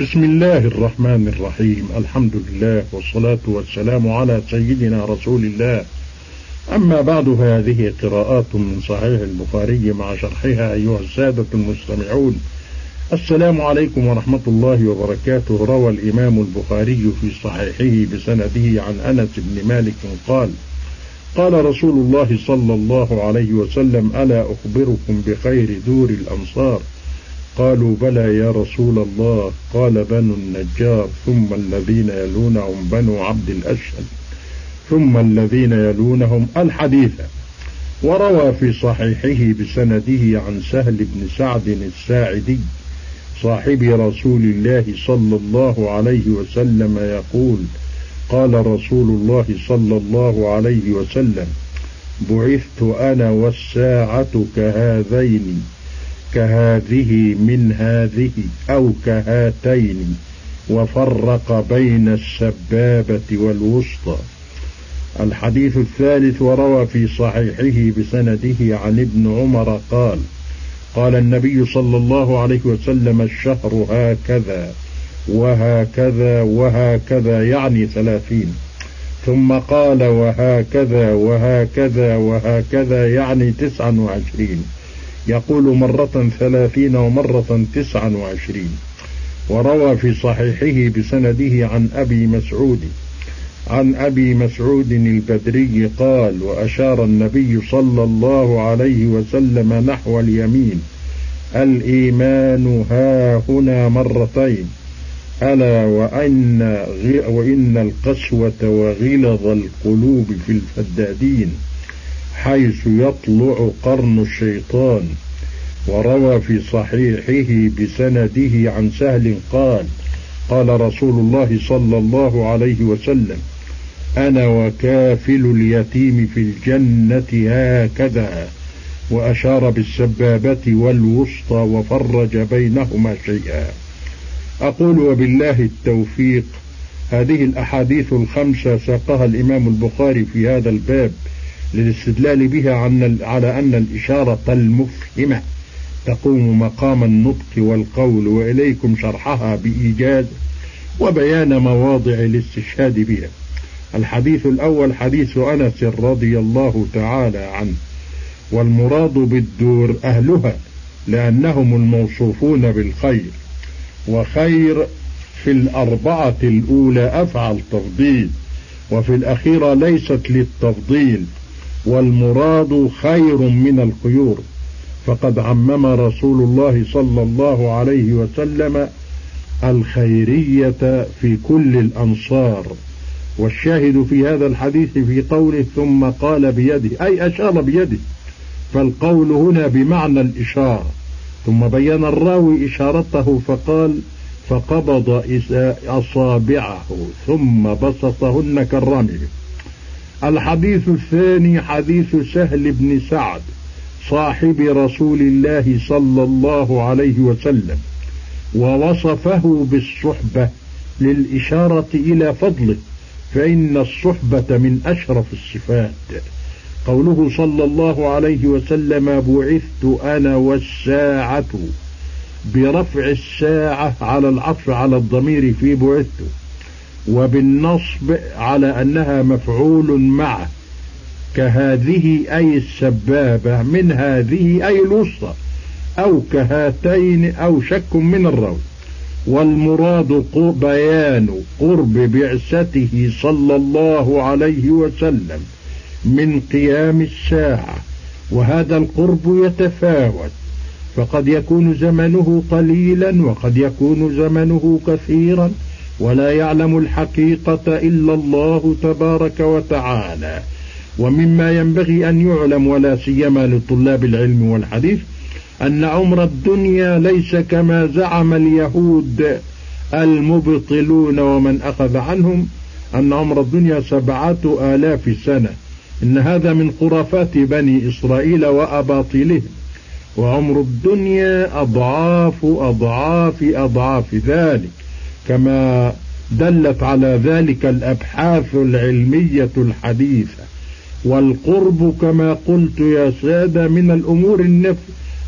بسم الله الرحمن الرحيم. الحمد لله والصلاة والسلام على سيدنا رسول الله. أما بعد فهذه قراءات من صحيح البخاري مع شرحها أيها السادة المستمعون. السلام عليكم ورحمة الله وبركاته. روى الإمام البخاري في صحيحه بسنده عن أنس بن مالك قال قال رسول الله صلى الله عليه وسلم ألا أخبركم بخير دور الأنصار؟ قالوا بلى يا رسول الله. قال بنو النجار ثم الذين يلونهم بنو عبد الأشهل ثم الذين يلونهم الحديث. وروى في صحيحه بسنده عن سهل بن سعد الساعدي صاحب رسول الله صلى الله عليه وسلم يقول قال رسول الله صلى الله عليه وسلم بعثت أنا والساعة كهذين. كهذه من هذه أو كهاتين وفرق بين السبابة والوسطى. الحديث الثالث وروى في صحيحه بسنده عن ابن عمر قال قال النبي صلى الله عليه وسلم الشهر هكذا وهكذا وهكذا يعني ثلاثين. ثم قال وهكذا وهكذا وهكذا يعني تسعا وعشرين. يقول مرة ثلاثين ومرة تسعا وعشرين. وروى في صحيحه بسنده عن أبي مسعود. عن أبي مسعود البدري قال وأشار النبي صلى الله عليه وسلم نحو اليمين الإيمان ها هنا مرتين. ألا وأن, وإن القسوة وغلظ القلوب في الفدادين. حيث يطلع قرن الشيطان وروى في صحيحه بسنده عن سهل قال قال رسول الله صلى الله عليه وسلم أنا وكافل اليتيم في الجنة هكذا. وأشار بالسبابة والوسطى وفرج بينهما شيئا. أقول وبالله التوفيق. هذه الأحاديث الخمسة ساقها الإمام البخاري في هذا الباب. للاستدلال بها عن على أن الإشارة المفهمة تقوم مقام النطق والقول وإليكم شرحها بإيجاز وبيان مواضع الاستشهاد بها. الحديث الأول حديث أنس رضي الله تعالى عنه والمراد بالدور أهلها لأنهم الموصوفون بالخير وخير في الأربعة الأولى أفعل تفضيل وفي الأخيرة ليست للتفضيل. والمراد خير من الخيور. فقد عمم رسول الله صلى الله عليه وسلم الخيرية في كل الأنصار. والشاهد في هذا الحديث في قوله ثم قال بيده أي أشار بيده. فالقول هنا بمعنى الإشارة. ثم بين الراوي إشارته فقال فقبض أصابعه ثم بسطهن كالرمل. الحديث الثاني حديث سهل بن سعد صاحب رسول الله صلى الله عليه وسلم ووصفه بالصحبة للإشارة إلى فضله فإن الصحبة من أشرف الصفات. قوله صلى الله عليه وسلم بعثت أنا والساعة برفع الساعة على العطف على الضمير في بعثت وبالنصب على أنها مفعول معه كهذه أي السبابة من هذه أي الوسطى أو كهاتين أو شك من الروي والمراد بيان قرب بعثته صلى الله عليه وسلم من قيام الساعة وهذا القرب يتفاوت. فقد يكون زمنه قليلا وقد يكون زمنه كثيرا. ولا يعلم الحقيقة إلا الله تبارك وتعالى. ومما ينبغي أن يعلم ولا سيما لطلاب العلم والحديث أن عمر الدنيا ليس كما زعم اليهود المبطلون ومن أخذ عنهم أن عمر الدنيا سبعة آلاف سنة. إن هذا من خرافات بني إسرائيل وأباطيلهم. وعمر الدنيا أضعاف أضعاف أضعاف ذلك. كما دلت على ذلك الأبحاث العلمية الحديثة. والقرب كما قلت يا سادة من الأمور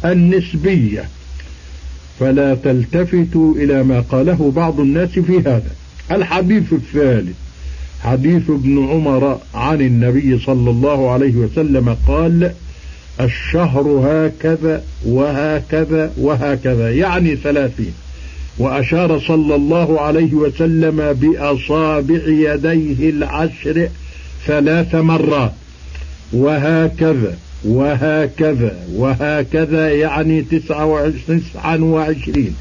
النسبية. فلا تلتفتوا إلى ما قاله بعض الناس في هذا. الحديث الثالث. حديث ابن عمر عن النبي صلى الله عليه وسلم قال الشهر هكذا وهكذا وهكذا يعني ثلاثين. وأشار صلى الله عليه وسلم بأصابع يديه العشر ثلاث مرات. وهكذا وهكذا وهكذا يعني تسعة وعشرين.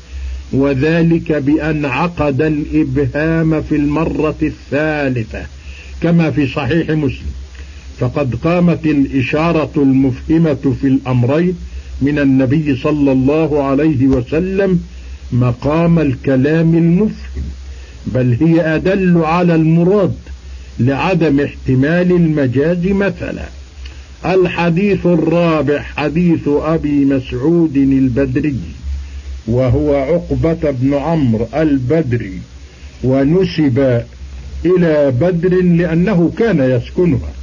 وذلك بأن عقد الإبهام في المرة الثالثة كما في صحيح مسلم. فقد قامت الإشارة المفهمة في الأمرين من النبي صلى الله عليه وسلم مقام الكلام المفهم بل هي أدل على المراد لعدم احتمال المجاز مثلا. الحديث الرابع حديث أبي مسعود البدري وهو عقبة بن عمرو البدري ونسب إلى بدر لأنه كان يسكنها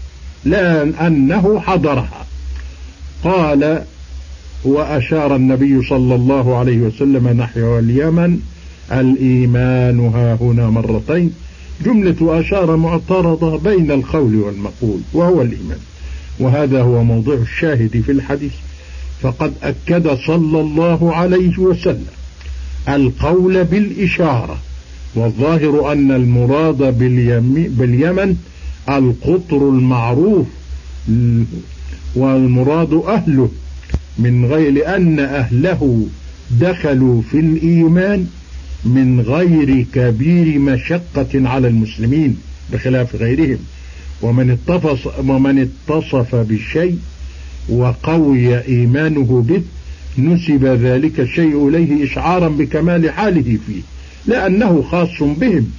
لا أنه حضرها. قال وأشار النبي صلى الله عليه وسلم نحو اليمن الإيمان ها هنا مرتين. جملة أشار معترضة بين القول والمقول وهو الإيمان. وهذا هو موضوع الشاهد في الحديث. فقد أكد صلى الله عليه وسلم القول بالإشارة والظاهر أن المراد باليمن القطر المعروف والمراد أهله. من غير أن أهله دخلوا في الإيمان من غير كبير مشقة على المسلمين بخلاف غيرهم. ومن اتصف, ومن اتصف بالشيء وقوي إيمانه به نسب ذلك الشيء إليه إشعارا بكمال حاله فيه لأنه خاص بهم.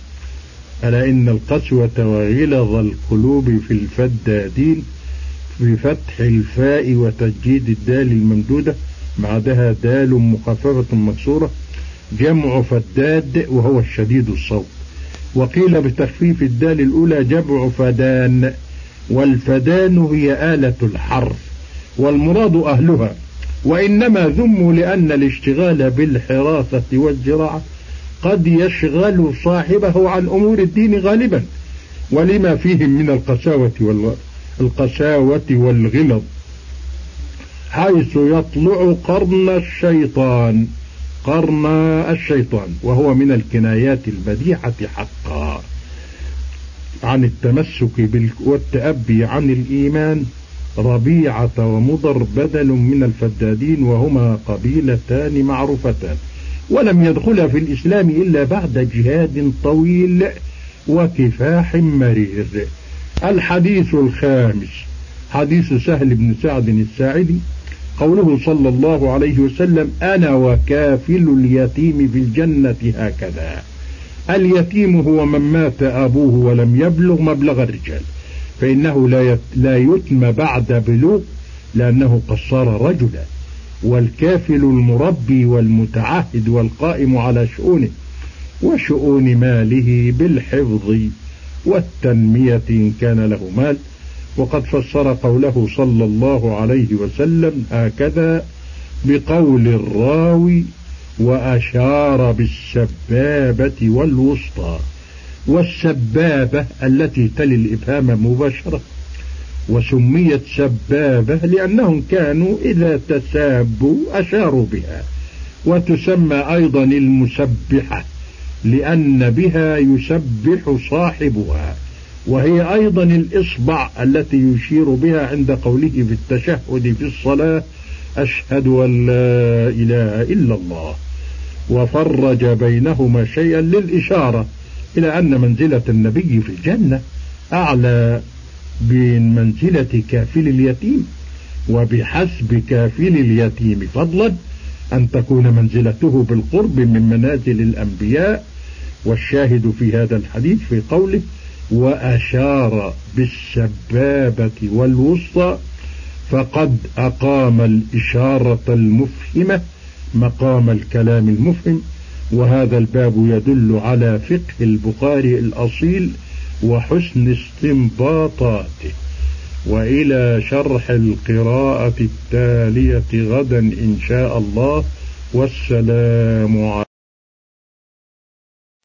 ألا إن القسوة وغلظ القلوب في الفدادين بفتح الفاء وتجديد الدال الممدودة بعدها دال مخففة مكسورة جمع فداد وهو الشديد الصوت. وقيل بتخفيف الدال الأولى جمع فدان والفدان هي آلة الحرف والمراد أهلها. وإنما ذموا لأن الاشتغال بالحراثة والزراعة قد يشغل صاحبه عن أمور الدين غالبا ولما فيهم من القساوة وال القساوة والغلظ حيث يطلع قرن الشيطان قرن الشيطان وهو من الكنايات البديعة حقا. عن التمسك والتأبي عن الإيمان ربيعة ومضر بدل من الفدادين وهما قبيلتان معروفتان. ولم يدخل في الإسلام إلا بعد جهاد طويل وكفاح مرير. الحديث الخامس. حديث سهل بن سعد الساعدي. قوله صلى الله عليه وسلم أنا وكافل اليتيم في الجنة هكذا. اليتيم هو من مات أبوه ولم يبلغ مبلغ الرجال. فإنه لا لا يتم بعد بلوغ لأنه قد صار رجلا. والكافل المربي والمتعهد والقائم على شؤونه وشؤون ماله بالحفظ. والتنمية إن كان له مال. وقد فسر قوله صلى الله عليه وسلم هكذا بقول الراوي وأشار بالسبابة والوسطى. والسبابة التي تلي الإبهام مباشرة. وسميت سبابة لأنهم كانوا إذا تسابوا أشاروا بها. وتسمى أيضا المسبحة. لأن بها يسبح صاحبها وهي أيضا الإصبع التي يشير بها عند قوله في التشهد في الصلاة أشهد أن لا إله إلا الله. وفرج بينهما شيئا للإشارة إلى أن منزلة النبي في الجنة أعلى من منزلة كافل اليتيم. وبحسب كافل اليتيم فضلا أن تكون منزلته بالقرب من منازل الأنبياء والشاهد في هذا الحديث في قوله وأشار بالسبابة والوسطى فقد أقام الإشارة المفهمة مقام الكلام المفهم وهذا الباب يدل على فقه البخاري الأصيل وحسن استنباطاته. وإلى شرح القراءة التالية غدا إن شاء الله والسلام عليكم.